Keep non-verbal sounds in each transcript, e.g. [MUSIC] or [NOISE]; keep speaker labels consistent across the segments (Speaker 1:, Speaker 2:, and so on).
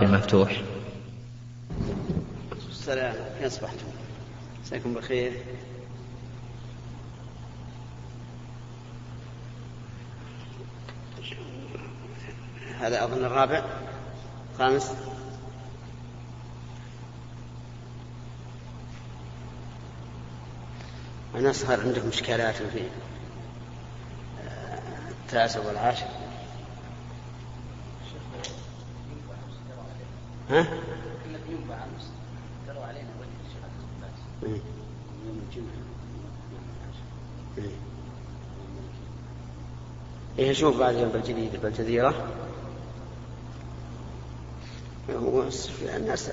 Speaker 1: المفتوح.
Speaker 2: السلام. كيف أصبحتم؟ مساكم بخير. هذا أظن الرابع. خامس أنا صار عندكم إشكالات في التاسع والعاشر. ها؟ إيه. شوف بعد يوم الجديد بالجزيرة هو الناس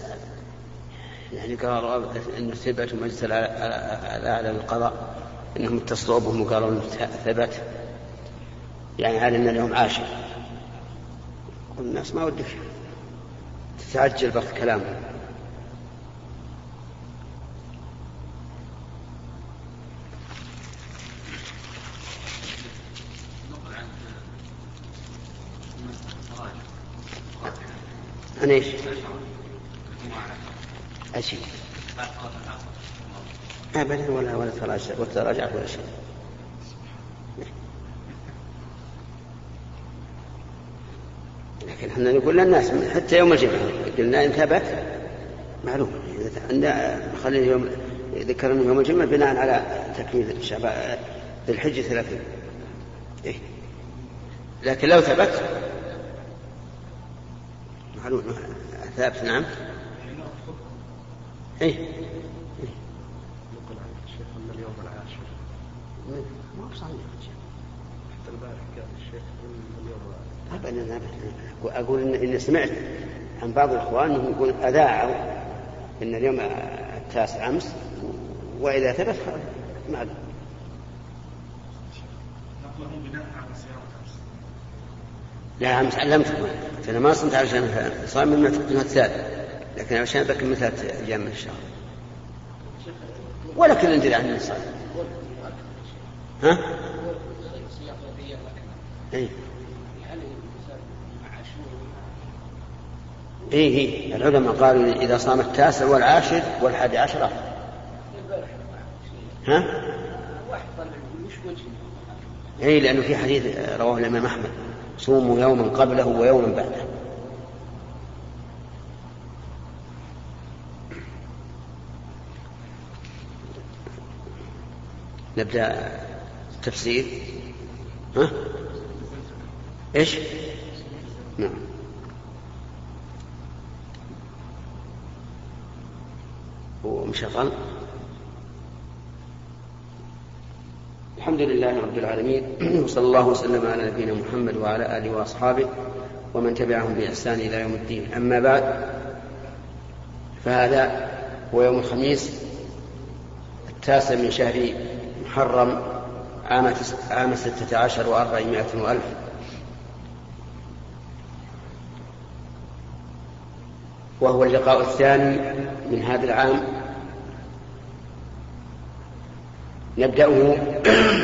Speaker 2: يعني قالوا أن ثبت مجلس الأعلى للقضاء. أنهم اتصلوا بهم وقالوا أنه ثبت. يعني على أن اليوم عاشر الناس ما ودك. تتعجل بخ كلامهم عن إيش؟ أشي أبدا ولا ولا تراجع ولا تراجع ولا شيء لكن إحنا نقول للناس حتى يوم الجمعة. قلنا إن ثبت معلوم. إذا خلينا يوم ذكرنا يوم الجمعة بناء على تكميل شعبان ذي الحجة ثلاثين إيه؟ لكن لو ثبت معلوم. ثابت نعم. إيه.
Speaker 3: يقول عن الشيخ اليوم العاشر.
Speaker 2: ما هو صحيح. ابدا ابدا أقول ان إني سمعت عن بعض الإخوان أنهم يقول أذاعوا إن اليوم التاسع أمس وإذا ثبت
Speaker 3: صيام أمس.
Speaker 2: لا أمس علمتكم أنا ما صمت علشان صام من الثالث لكن عشان بكمل ثلاث أيام من الشهر ولا كل ندري عن الانسان ها؟ اي إيه إيه العلماء قالوا إذا صام التاسع والعاشر والحادي عشر. ها؟ إيه لأنه في حديث رواه الإمام أحمد صوموا يوما قبله ويوما بعده نبدأ التفسير ها؟ إيش؟ نعم. ومشغل الحمد لله رب العالمين وصلى الله وسلم على نبينا محمد وعلى آله وأصحابه ومن تبعهم بإحسان إلى يوم الدين. أما بعد فهذا هو يوم الخميس التاسع من شهر محرم عام ستة عشر وأربعمائة وألف. وهو اللقاء الثاني من هذا العام. نبدأه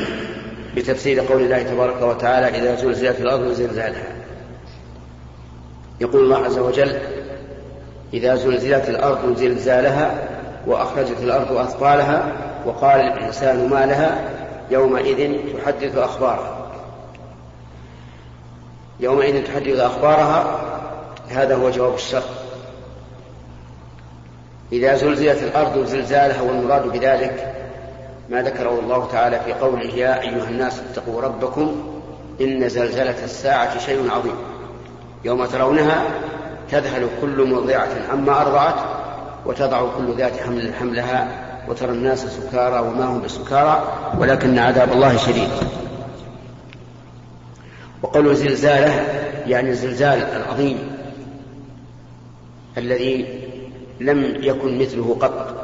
Speaker 2: [CLEARS THROAT] بتفسير قول الله تبارك وتعالى إذا زلزلت الأرض زلزالها. يقول الله عز وجل إذا زلزلت الأرض زلزالها وأخرجت الأرض أثقالها وقال الإنسان ما لها يومئذ تحدث أخبارها. يومئذ تحدث أخبارها هذا هو جواب الشر إذا زلزلت الأرض زلزالها والمراد بذلك ما ذكره الله تعالى في قوله يا أيها الناس اتقوا ربكم إن زلزلة الساعة شيء عظيم يوم ترونها تذهل كل مرضعة عما أرضعت وتضع كل ذات حمل حملها وترى الناس سكارى وما هم بسكارى ولكن عذاب الله شديد. وقول زلزالة يعني الزلزال العظيم الذي لم يكن مثله قط.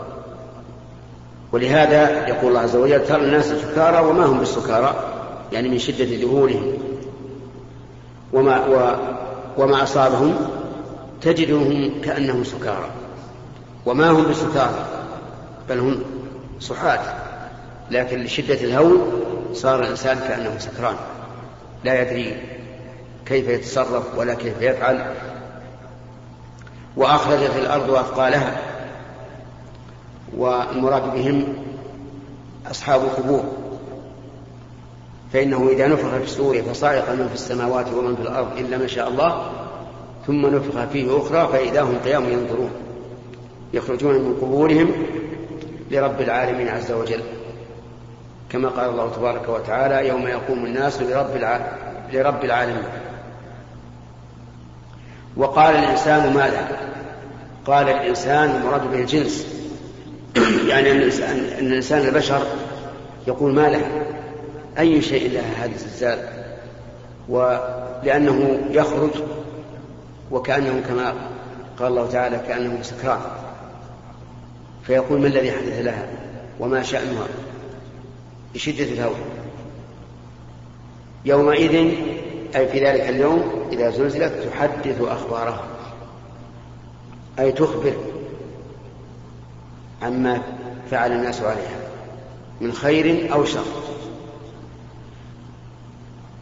Speaker 2: ولهذا يقول الله عز وجل ترى الناس سكارى وما هم بالسكارى؟ يعني من شدة ذهولهم. وما و وما أصابهم؟ تجدهم كأنهم سكارى. وما هم بسكارى بل هم صحاة. لكن لشدة الهول صار الإنسان كأنه سكران. لا يدري كيف يتصرف ولا كيف يفعل. وأخرجت الأرض أثقالها. والمراد بهم أصحاب القبور. فإنه إذا نفخ في السور فصعق من في السماوات ومن في الأرض إلا ما شاء الله ثم نفخ فيه أخرى فإذا هم قيام ينظرون. يخرجون من قبورهم لرب العالمين عز وجل. كما قال الله تبارك وتعالى يوم يقوم الناس لرب لرب العالمين. وقال الإنسان ماذا؟ قال الإنسان المراد به الجنس. يعني أن الإنسان, البشر يقول ما له أي شيء له هذا الزلزال؟ ولأنه يخرج وكأنه كما قال الله تعالى كأنه سكران. فيقول ما الذي حدث لها وما شأنها؟ بشدة الهول يومئذ أي في ذلك اليوم إذا زلزلت تحدث أخبارها أي تخبر عما فعل الناس عليها من خير أو شر.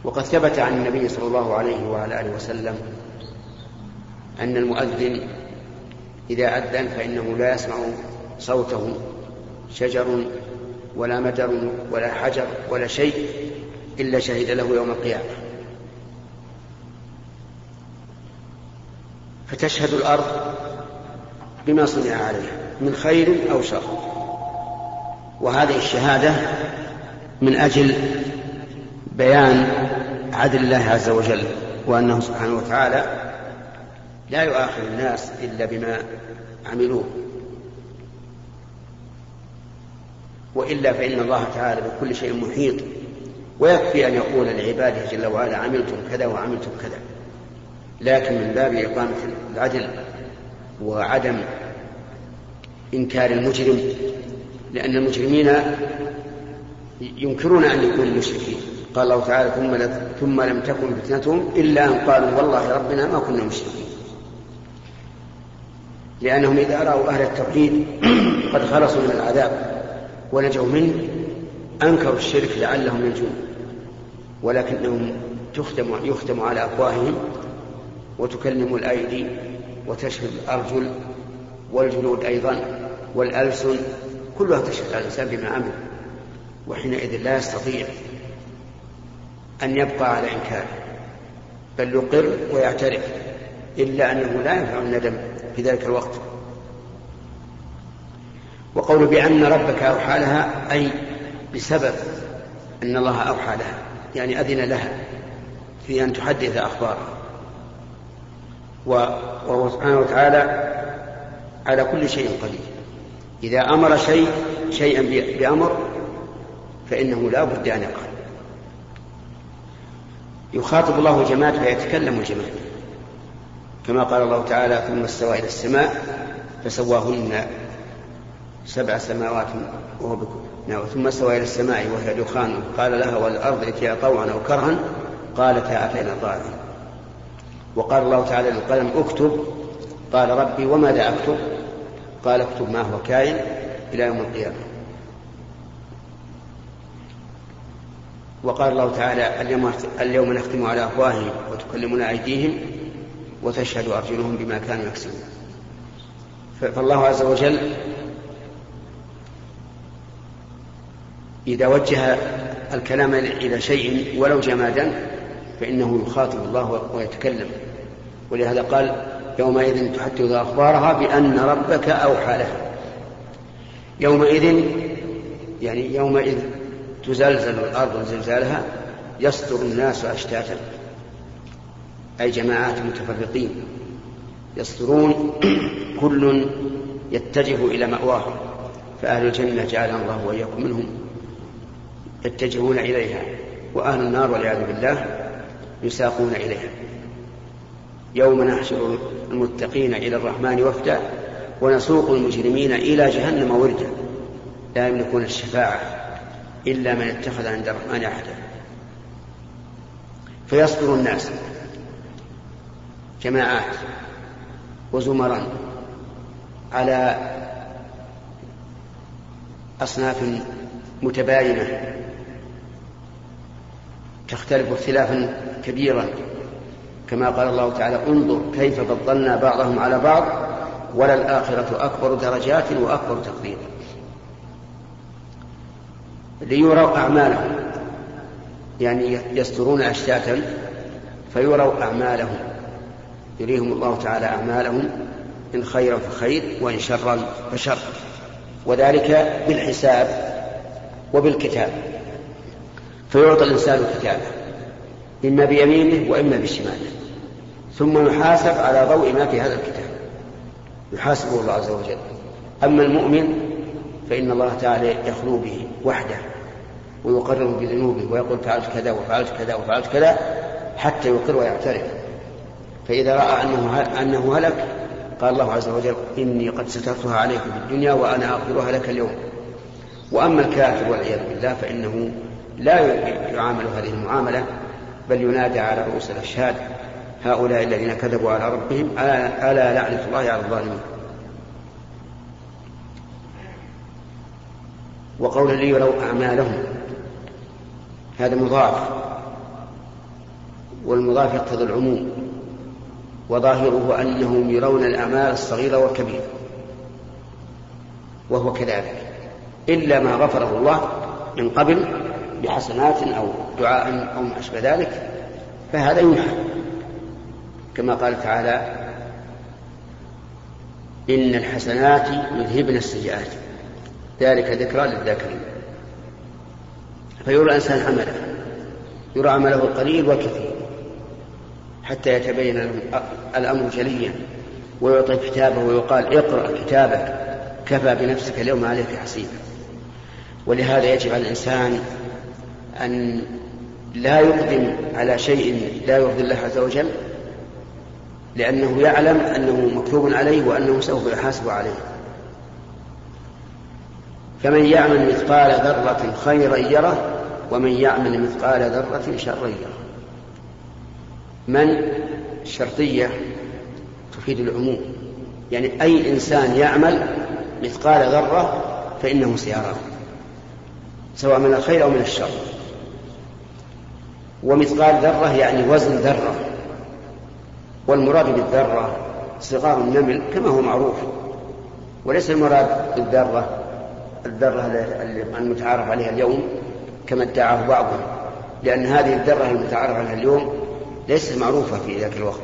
Speaker 2: وقد ثبت عن النبي صلى الله عليه وعلى آله وسلم أن المؤذن إذا أذن فإنه لا يسمع صوته شجر ولا مدر ولا حجر ولا شيء إلا شهد له يوم القيامة. فتشهد الأرض بما صنع عليها من خير أو شر. وهذه الشهادة من أجل بيان عدل الله عز وجل وأنه سبحانه وتعالى لا يؤاخذ الناس إلا بما عملوه. وإلا فإن الله تعالى بكل شيء محيط ويكفي أن يقول لعباده جل وعلا عملتم كذا وعملتم كذا. لكن من باب إقامة العدل وعدم إنكار المجرم لأن المجرمين ينكرون أن يكونوا مشركين. قال الله تعالى ثم ثم لم تكن فتنتهم إلا أن قالوا والله ربنا ما كنا مشركين لأنهم إذا رأوا أهل التوحيد [CLEARS THROAT] قد خلصوا من العذاب ونجوا منه أنكروا الشرك لعلهم ينجون ولكنهم تختم يختم على أفواههم وتكلم الأيدي وتشهد الأرجل والجلود أيضا والألسن كلها تشهد على الإنسان بما عمل وحينئذ لا يستطيع أن يبقى على إنكاره بل يقر ويعترف إلا أنه لا ينفع الندم في ذلك الوقت. وقول بأن ربك أوحى لها أي بسبب أن الله أوحى لها يعني أذن لها في أن تحدث أخبارها. وهو سبحانه وتعالى على كل شيء قدير. إذا أمر شيء شيئا بأمر فإنه لا بد أن يقع يخاطب الله الجماد فيتكلم الجماد كما قال الله تعالى ثم استوى إلى السماء فسواهن سبع سماوات وهو نعم. ثم استوى إلى السماء وهي دخان. قال لها والأرض ائتيا طوعا أو كرها قالتا أتينا طائعين وقال الله تعالى للقلم اكتب. قال ربي وماذا أكتب؟ قال اكتب ما هو كائن إلى يوم القيامة. وقال الله تعالى اليوم, اليوم نختم على أفواههم وتكلمنا أيديهم وتشهد أرجلهم بما كانوا يكسبون. فالله عز وجل إذا وجه الكلام إلى شيء ولو جمادا فإنه يخاطب الله ويتكلم. ولهذا قال يومئذ تحدث أخبارها بأن ربك أوحى لها. يومئذ يعني يومئذ تزلزل الأرض زلزالها يصدر الناس أشتاتا. أي جماعات متفرقين يصدرون [CLEARS THROAT] كل يتجه إلى مأواه فأهل الجنة جعلنا الله وإياكم منهم يتجهون إليها وأهل النار والعياذ بالله يساقون إليها. يوم نحشر المتقين إلى الرحمن وفدا ونسوق المجرمين إلى جهنم وردا. لا يملكون الشفاعة إلا من اتخذ عند الرحمن عهدا فيصبر الناس جماعات وزمرا على أصناف متباينة تختلف اختلافا كبيرا. كما قال الله تعالى انظر كيف فضلنا بعضهم على بعض وللآخرة أكبر درجات وأكبر تقديرا ليروا أعمالهم. يعني يسترون أشتاتا فيروا أعمالهم. يريهم الله تعالى أعمالهم إن خيرا فخير وإن شرا فشر. وذلك بالحساب وبالكتاب. فيعطى الإنسان كتابه إما بيمينه وإما بشماله. ثم يحاسب على ضوء ما في هذا الكتاب. يحاسبه الله عز وجل. أما المؤمن فإن الله تعالى يخلو به وحده ويقرر بذنوبه ويقول فعلت كذا وفعلت كذا وفعلت كذا حتى يقر ويعترف. فإذا رأى أنه أنه هلك قال الله عز وجل إني قد سترتها عليك في الدنيا وأنا أغفرها لك اليوم. وأما الكافر والعياذ بالله فإنه لا يعامل هذه المعاملة بل ينادى على رؤوس الأشهاد هؤلاء الذين كذبوا على ربهم ألا لعنة الله على الظالمين. وقول لي يروا أعمالهم هذا مضاف والمضاف يقتضي العموم وظاهره أنهم يرون الأعمال الصغيرة والكبيرة وهو كذلك إلا ما غفره الله من قبل بحسنات أو دعاء أو ما أشبه ذلك فهذا يمحى كما قال تعالى إن الحسنات يذهبن السيئات. ذلك ذكرى للذاكرين. فيرى الإنسان عمله يرى عمله القليل والكثير حتى يتبين الأمر جليا ويعطي كتابه ويقال اقرأ كتابك كفى بنفسك اليوم عليك حسيبا. ولهذا يجب على الإنسان أن لا يقدم على شيء لا يرضي الله عز وجل لأنه يعلم أنه مكتوب عليه وأنه سوف يحاسب عليه. فمن يعمل مثقال ذرة خيرا يره ومن يعمل مثقال ذرة شرا يره. من؟ الشرطية تفيد العموم. يعني أي إنسان يعمل مثقال ذرة فإنه سيراه سواء من الخير أو من الشر. ومثقال ذرة يعني وزن ذرة. والمراد بالذرة صغار النمل كما هو معروف. وليس المراد بالذرة الذرة المتعارف عليها اليوم كما ادعاه بعضهم. لأن هذه الذرة المتعارف عليها اليوم ليست معروفة في ذاك الوقت.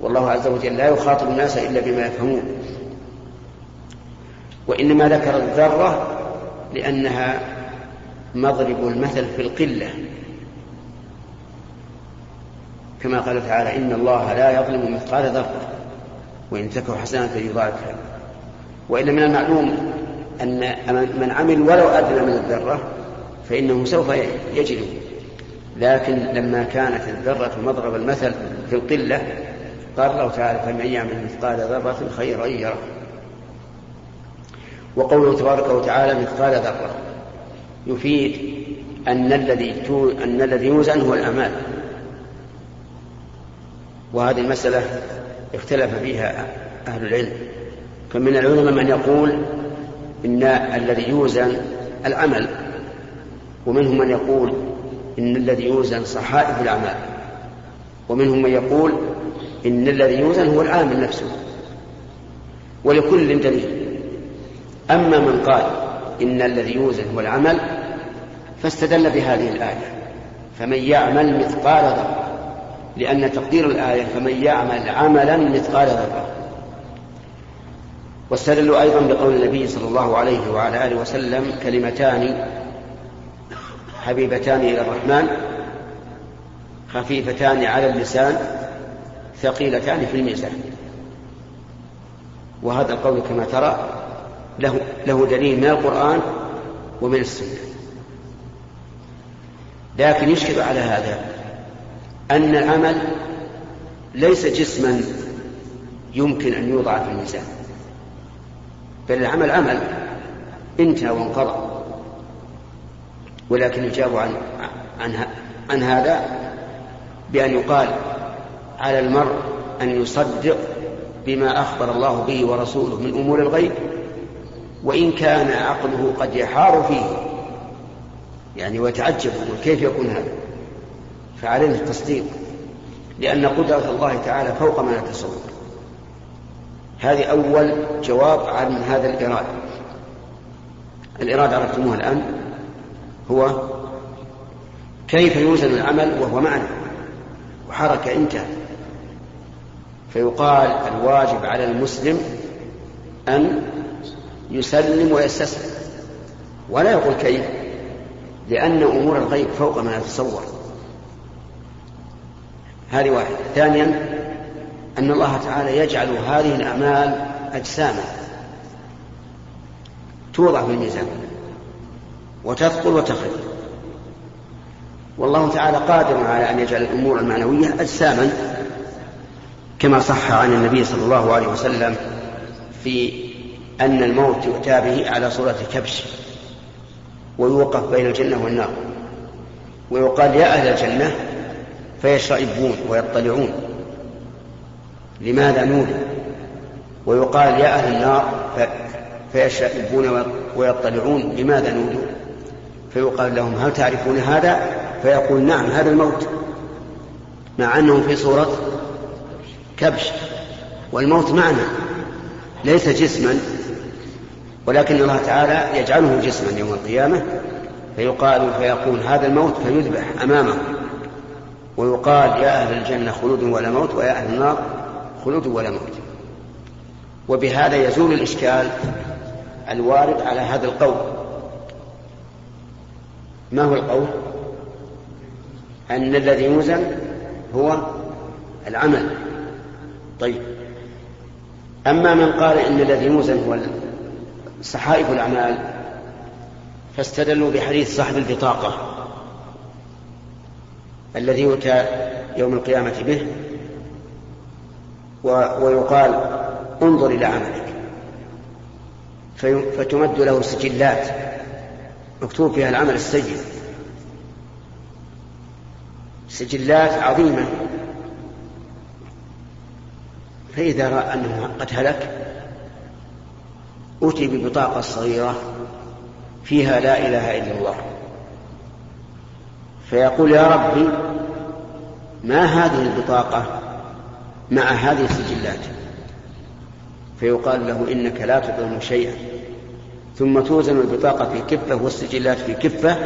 Speaker 2: والله عز وجل لا يخاطب الناس إلا بما يفهمون. وإنما ذكر الذرة لأنها مضرب المثل في القلة. كما قال تعالى إن الله لا يظلم مثقال ذرة وإن تكن حسنة يضاعفها وإلا من المعلوم أن من عمل ولو أدنى من الذرة فإنه سوف يجد لكن لما كانت الذرة مضرب المثل في القلة قال الله تعالى فمن يعمل مثقال ذرة خيرا يره. وقوله تبارك وتعالى مثقال ذرة يفيد أن الذي أن الذي يوزن هو الأعمال وهذه المسألة اختلف فيها أهل العلم. فمن العلماء من يقول إن الذي يوزن العمل ومنهم من يقول إن الذي يوزن صحائف الأعمال ومنهم من يقول إن الذي يوزن هو العامل نفسه. ولكل دليل. أما من قال إن الذي يوزن هو العمل فاستدل بهذه الآية. فمن يعمل مثقال ذرة. لأن تقدير الآية فمن يعمل عملا مثقال ذرة. واستدلوا أيضا بقول النبي صلى الله عليه وعلى آله وسلم كلمتان حبيبتان إلى الرحمن خفيفتان على اللسان ثقيلتان في الميزان. وهذا القول كما ترى له, له دليل من القرآن ومن السنة. لكن يشكل على هذا أن العمل ليس جسما يمكن أن يوضع في الميزان بل العمل عمل انتهى وانقضى. ولكن يجاب عن عن عن هذا بأن يقال على المرء أن يصدق بما أخبر الله به ورسوله من أمور الغيب وإن كان عقله قد يحار فيه. يعني ويتعجب كيف يكون هذا؟ فعلينا التصديق لأن قدرة الله تعالى فوق ما نتصور. هذه أول جواب عن هذا الإراد الإراد عرفتموه الآن. هو كيف يوزن العمل وهو معنى وحركة انتهى فيقال الواجب على المسلم أن يسلم ويستسلم. ولا يقول كيف؟ لأن أمور الغيب فوق ما يتصور هذه واحدة. ثانيا أن الله تعالى يجعل هذه الأعمال أجساما توضع في الميزان وتثقل وتخف. والله تعالى قادر على أن يجعل الأمور المعنوية أجساما كما صح عن النبي صلى الله عليه وسلم في أن الموت يؤتى به على صورة كبش ويوقف بين الجنة والنار. ويقال يا أهل الجنة فيشرئبون ويطلعون. لماذا نودوا ويقال يا أهل النار فيشرئبون ويطلعون لماذا نودوا فيقال لهم هل تعرفون هذا؟ فيقول نعم هذا الموت. مع أنه في صورة كبش. والموت معنى ليس جسما. ولكن الله تعالى يجعله جسما يوم القيامة. فيقال فيقول هذا الموت فيذبح أمامه ويقال يا أهل الجنة خلود ولا موت ويا أهل النار خلود ولا موت. وبهذا يزول الإشكال الوارد على هذا القول. ما هو القول؟ أن الذي يوزن هو العمل. طيب. أما من قال إن الذي يوزن هو صحائف الأعمال فاستدلوا بحديث صاحب البطاقة. الذي يؤتى يوم القيامة به ويقال انظر إلى عملك. فتمد له سجلات مكتوب فيها العمل السيء سجلات عظيمة. فإذا رأى أنه قد هلك أتي ببطاقة صغيرة فيها لا إله إلا الله. فيقول يا ربي ما هذه البطاقة مع هذه السجلات؟ فيقال له إنك لا تظلم شيئا. ثم توزن البطاقة في كفة والسجلات في كفة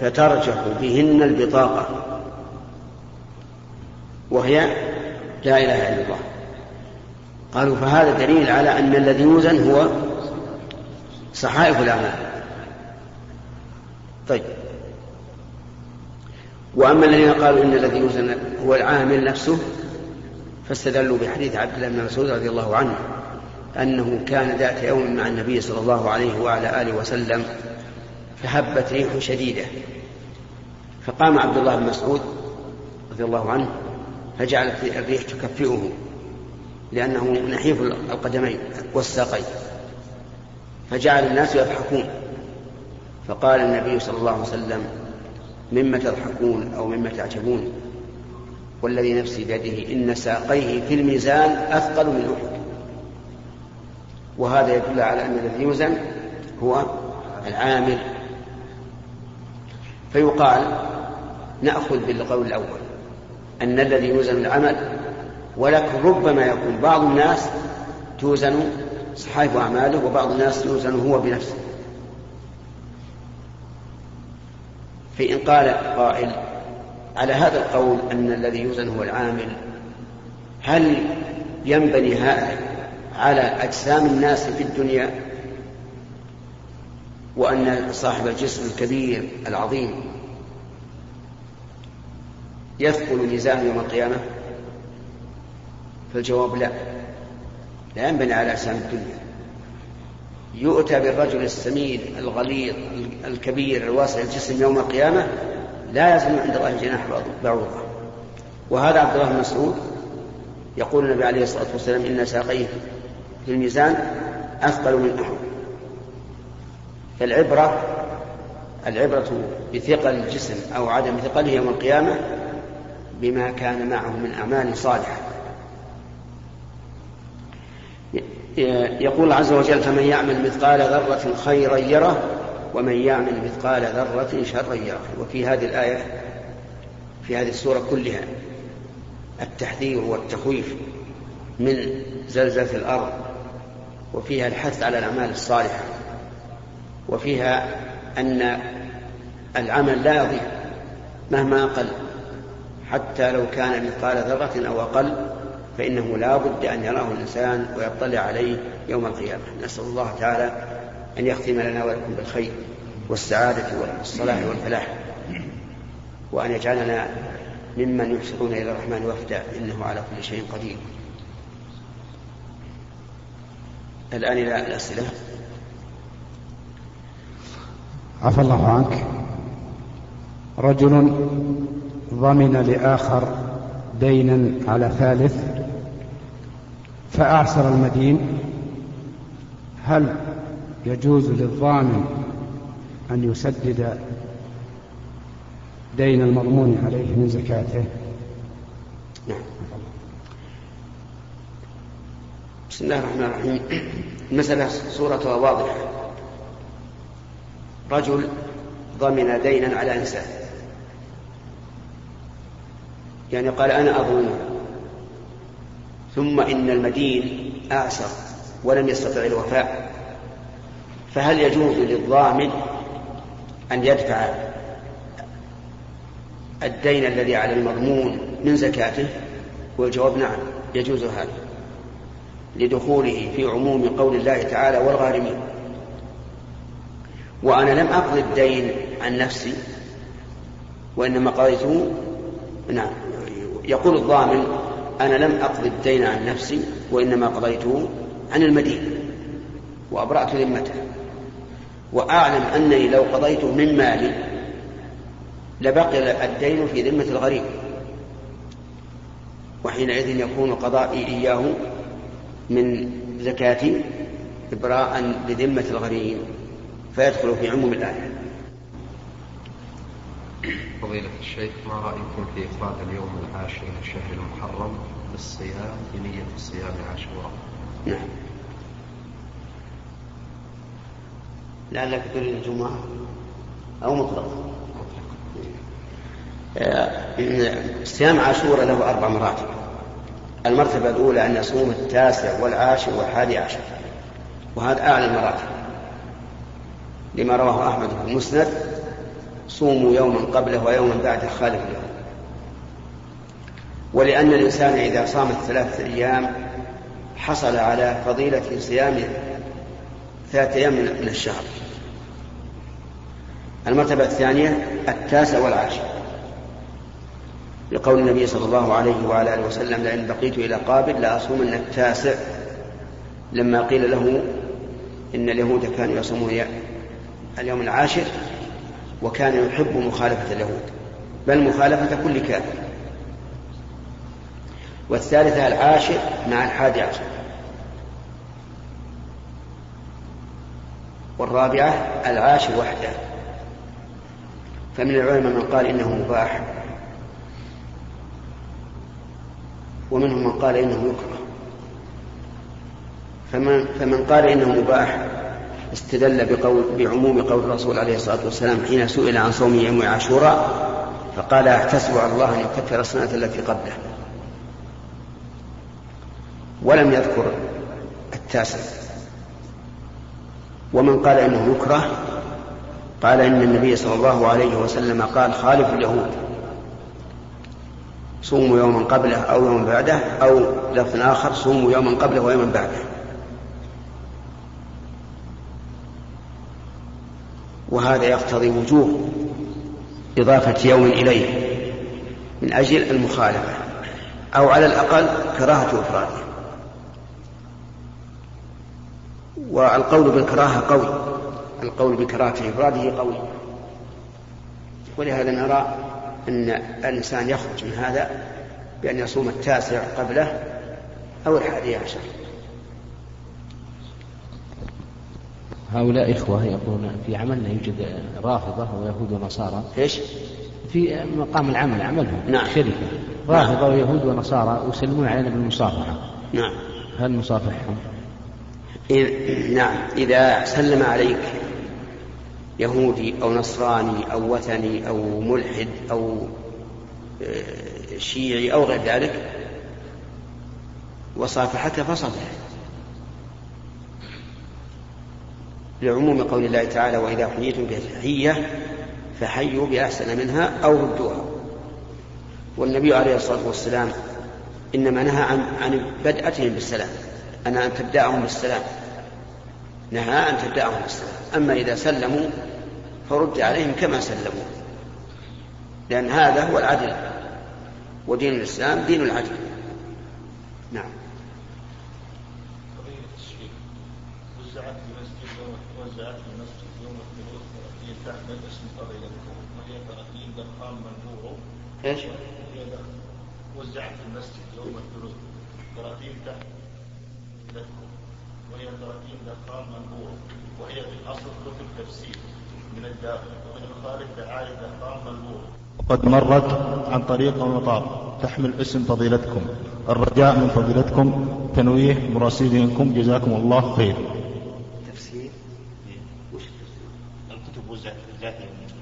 Speaker 2: فترجح بهن البطاقة. وهي لا إله إلا الله. قالوا فهذا دليل على أن الذي يوزن هو صحائف الأعمال. طيب. وأما الذين قالوا إن الذي يوزن هو العامل نفسه فاستدلوا بحديث عبد الله بن مسعود رضي الله عنه أنه كان ذات يوم مع النبي صلى الله عليه وعلى آله وسلم فهبت ريح شديدة. فقام عبد الله بن مسعود رضي الله عنه فجعلت الريح تكفئه لأنه نحيف القدمين والساقين. فجعل الناس يضحكون. فقال النبي صلى الله عليه وسلم مما تضحكون أو مما تعجبون. والذي نفسي بيده إن ساقيه في الميزان أثقل من أحد. وهذا يدل على أن الذي يوزن هو العامل. فيقال نأخذ بالقول الأول أن الذي يوزن العمل ولكن ربما يكون بعض الناس توزن صحائف أعماله وبعض الناس يوزن هو بنفسه. فإن قال قائل على هذا القول أن الذي يوزن هو العامل هل ينبني هذا على أجسام الناس في الدنيا؟ وأن صاحب الجسم الكبير العظيم يثقل ميزان يوم القيامة؟ فالجواب لا. لا ينبني على أجسام الدنيا. يؤتى بالرجل السمين الغليظ الكبير الواسع الجسم يوم القيامة لا يزن عند الله جناح بعوضة. وهذا عبد الله بن مسعود يقول النبي عليه الصلاة والسلام إن ساقيه في الميزان أثقل من أحد. فالعبرة العبرة بثقل الجسم أو عدم ثقله يوم القيامة بما كان معه من أعمال صالحة. يقول عز وجل فمن يعمل مثقال ذرة خيرا يره ومن يعمل مثقال ذرة شرا يره. وفي هذه الآية في هذه السورة كلها التحذير والتخويف من زلزلة الأرض وفيها الحث على الأعمال الصالحة وفيها أن العمل لا يضيع مهما أقل حتى لو كان مثقال ذرة أو أقل. فإنه لا بد أن يراه الإنسان ويطلع عليه يوم القيامة. نسأل الله تعالى أن يختم لنا ولكم بالخير والسعادة والصلاح والفلاح وأن يجعلنا ممن يحسنون إلى الرحمن وفدا إنه على كل شيء قدير. الآن إلى الأسئلة.
Speaker 1: عفى الله عنك. رجل ضمن لآخر دينا على ثالث فأعسر المدين. هل يجوز للضامن أن يسدد دين المضمون عليه من زكاته؟
Speaker 2: نعم. بسم الله الرحمن الرحيم. المسألة صورتها واضحة. رجل ضمن دينا على إنسان. يعني قال أنا أظلمه. ثم إن المدين أعسر ولم يستطع الوفاء. فهل يجوز للضامن أن يدفع الدين الذي على المضمون من زكاته؟ والجواب نعم يجوز هذا لدخوله في عموم قول الله تعالى والغارمين. وأنا لم أقضي الدين عن نفسي وإنما قضيته نعم يقول الضامن أنا لم أقضي الدين عن نفسي وإنما قضيته عن المدين وأبرأت ذمته وأعلم أنني لو قضيته من مالي لبقي الدين في ذمة الغريب. وحينئذ يكون قضائي إياه من زكاتي إبراء لذمة الغريم فيدخل في عموم الآية.
Speaker 4: فضيلة الشيخ ما رأيكم في إفراد اليوم العاشر من الشهر المحرم بالصيام بنية الصيام عاشوراء؟
Speaker 2: نعم. لعلك تريد الجمعة أو مطلق. صيام عاشوراء له أربع مراتب. المرتبة الأولى أن يصوم التاسع والعاشر والحادي عشر وهذا أعلى المراتب. لما رواه أحمد في المسند صوموا يوما قبله ويوما بعده خالف له. ولأن الإنسان إذا صام الثلاثة أيام حصل على فضيلة صيام ثلاثة أيام من الشهر. المرتبة الثانية التاسع والعاشر. لقول النبي صلى الله عليه وعلى آله وسلم لئن بقيت إلى قابل لأصومن التاسع. لما قيل له إن اليهود كانوا يصومون اليوم العاشر وكان يحب مخالفة اليهود بل مخالفة كل كافر. والثالثة العاشر مع الحادي عشر. والرابعة العاشر وحده. فمن العلماء من قال إنه مباح. ومنهم من قال إنه يكره. فمن, فمن قال إنه مباح استدل بقول بعموم قول الرسول عليه الصلاة والسلام حين سئل عن صوم يوم عاشوراء فقال أحتسب على الله أن يكفر السنة التي قبله. ولم يذكر التاسع. ومن قال إنه يكره قال إن النبي صلى الله عليه وسلم قال خالف اليهود. صوموا يوما قبله أو يوما بعده أو لفظ آخر صوموا يوما قبله ويوما بعده. وهذا يقتضي وجوب إضافة يوم إليه من أجل المخالفة أو على الأقل كراهة إفراده. والقول بالكراهة قوي. القول بكراهة إفراده قوي. ولهذا نرى أن الإنسان يخرج من هذا بأن يصوم التاسع قبله أو الحادي عشر.
Speaker 5: هؤلاء إخوة يقولون في عملنا يوجد رافضة ويهود ونصارى.
Speaker 2: إيش؟
Speaker 5: في مقام العمل عملهم
Speaker 2: نعم.
Speaker 5: شركة. رافضة ويهود ونصارى ويسلمون علينا بالمصافحة.
Speaker 2: نعم.
Speaker 5: هل نصافحهم؟
Speaker 2: إذ نعم. إذا سلم عليك يهودي أو نصراني أو وثني أو ملحد أو آه، شيعي أو غير ذلك وصافحك فصفح لعموم قول الله تعالى وإذا حييتم بتحية فحيوا بأحسن منها أو ردوها. والنبي عليه الصلاة والسلام إنما نهى عن عن بدأتهم بالسلام أنا أن تبدأهم بالسلام. نهى أن تبدأهم بالسلام. أما إذا سلموا فرد عليهم كما سلموا لأن هذا هو العدل. ودين الإسلام دين العدل نعم
Speaker 6: وزعت في المسجد وزعت في المسجد يوم الثلاث هي تحمل اسم قبيلتكم وهي تراتيب دخان منبوع
Speaker 2: إيش؟
Speaker 6: هي وزعت في المسجد يوم الثلاث تراتيب تحملتكم وهي تراتيب دخان منبوع وهي في الأصل كتب تفسير من الداخل. ومن الخارج دعاية دخان منبوع قد مرت عن طريق المطار تحمل اسم فضيلتكم. الرجاء من فضيلتكم. تنويه مراسلينكم. جزاكم الله خير
Speaker 2: تفسير وش التفسير؟
Speaker 6: الكتب وزعت وزعت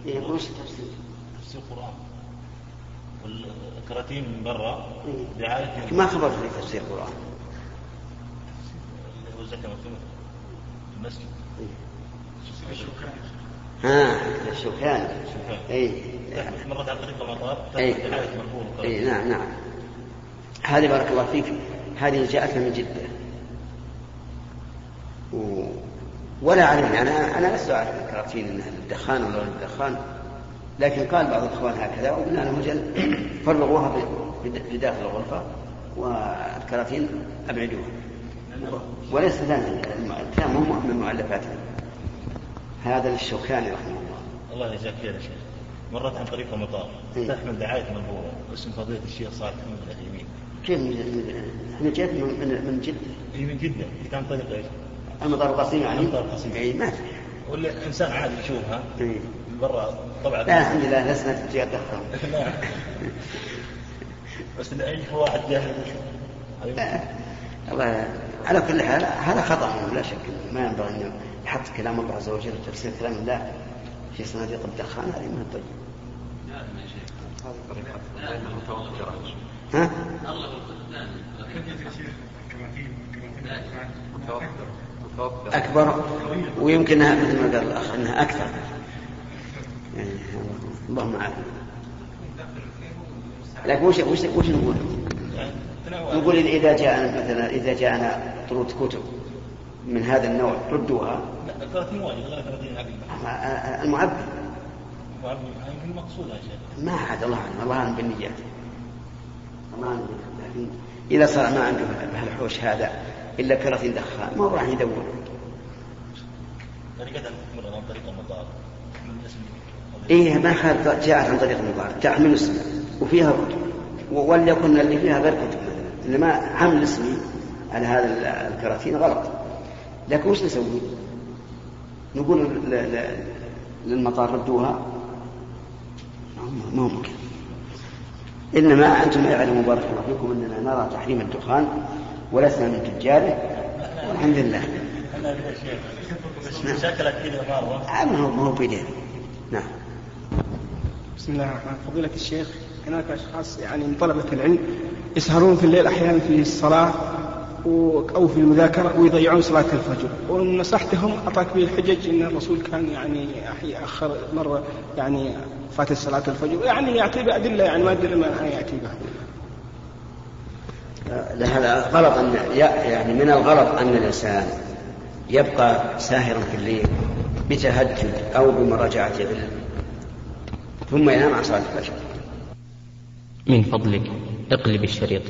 Speaker 2: إيه وش التفسير؟
Speaker 6: تفسير. القرآن والكراتين من برا دعاية
Speaker 2: ما خبرت في تفسير القرآن
Speaker 6: وزعت مكتوبة. في المسجد.
Speaker 2: ها الشوكان. اي
Speaker 6: مرت عن طريق المطار
Speaker 2: اي نعم نعم. هذه بارك الله فيك. هذه جاءتنا من جدة. و... ولا أعلم أنا أنا لست أعرف الكراتين أنها للدخان ولا للدخان لكن قال بعض الإخوان هكذا وقلنا لهم جل فرغوها في- داخل الغرفة والكراتين أبعدوها. وليس ثاني الكلام مو من مؤلفاتهم هذا للشوكاني رحمه الله.
Speaker 6: الله يجزاك خير يا شيخ. مرت عن طريق المطار.
Speaker 2: إيه.
Speaker 6: تحمل دعاية مرفوعة اسم فضيلة الشيخ صالح محمد اليمين
Speaker 2: كيف من- إحنا جيت من, جدة
Speaker 6: من جدة. هي كان طريق إيش؟
Speaker 2: المطار القصيم يعني؟
Speaker 6: المطار القصيم.
Speaker 2: اي ما في
Speaker 6: ولا إنسان عادي يشوفها
Speaker 2: إيه.
Speaker 6: من برا طبعا.
Speaker 2: لا الحمد لله لسنا في اتجاه الدخان [LAUGHS]
Speaker 6: لا. بس أي واحد جاهل
Speaker 2: لا. الله على كل حال هذا خطأ لا شك. ما ينبغي أن يحط كلام الله عز وجل وتفسير كلام الله في صناديق الدخان هذه ما هي طيب ها؟ أكبر ويمكنها مثل ما قال الأخ أنها أكثر. اللهم عافية لكن وش وش وش نقول؟ نقول إذا جاء مثلا إذا جاءنا طرود كتب من هذا النوع ردوها.
Speaker 6: كراتين عقل
Speaker 2: المعبد.
Speaker 6: مقصودها يا شيخ
Speaker 2: ما عاد الله أعلم الله أعلم بالنيات. الله بالنيات. لكن إذا صار ما عنده بهالحوش هذا إلا كراتين دخان. ما هو راح يدور
Speaker 6: طريقة عن طريق المطار من اسم
Speaker 2: إيه ما خالف جاءت عن طريق المضارع تحمل اسم وفيها وليكن اللي فيها غير كتب مثلا إنما حمل اسمي على هذا ال- الكراتين غلط. لكن وش نسوي؟ نقول للمطار ردوها. ما هو ممكن. إنما أنتم يعلم بارك الله فيكم أننا نرى تحريم الدخان. ولسنا من تجاره؟ والحمد لله.
Speaker 6: أنا يا شيخ بس شكلك كذا مره
Speaker 2: ما هو ما هو بيدينا نعم.
Speaker 7: بسم الله الرحمن الرحيم. فضيلة الشيخ هناك أشخاص يعني من طلبة العلم يسهرون في الليل أحيانا في الصلاة أو في المذاكرة ويضيعون صلاة الفجر. وإن نصحتهم أعطاك به الحجج أن الرسول كان يعني أخر مرة يعني فات صلاة الفجر. يعني يأتي بأدلة يعني ما أدري ما يأتي بها.
Speaker 2: هذا غلط أن يعني من الغلط أن الإنسان يبقى ساهرا في الليل بتهجد أو بمراجعة علم ثم ينام عن صلاة الفجر.
Speaker 5: من فضلك اقلب الشريط.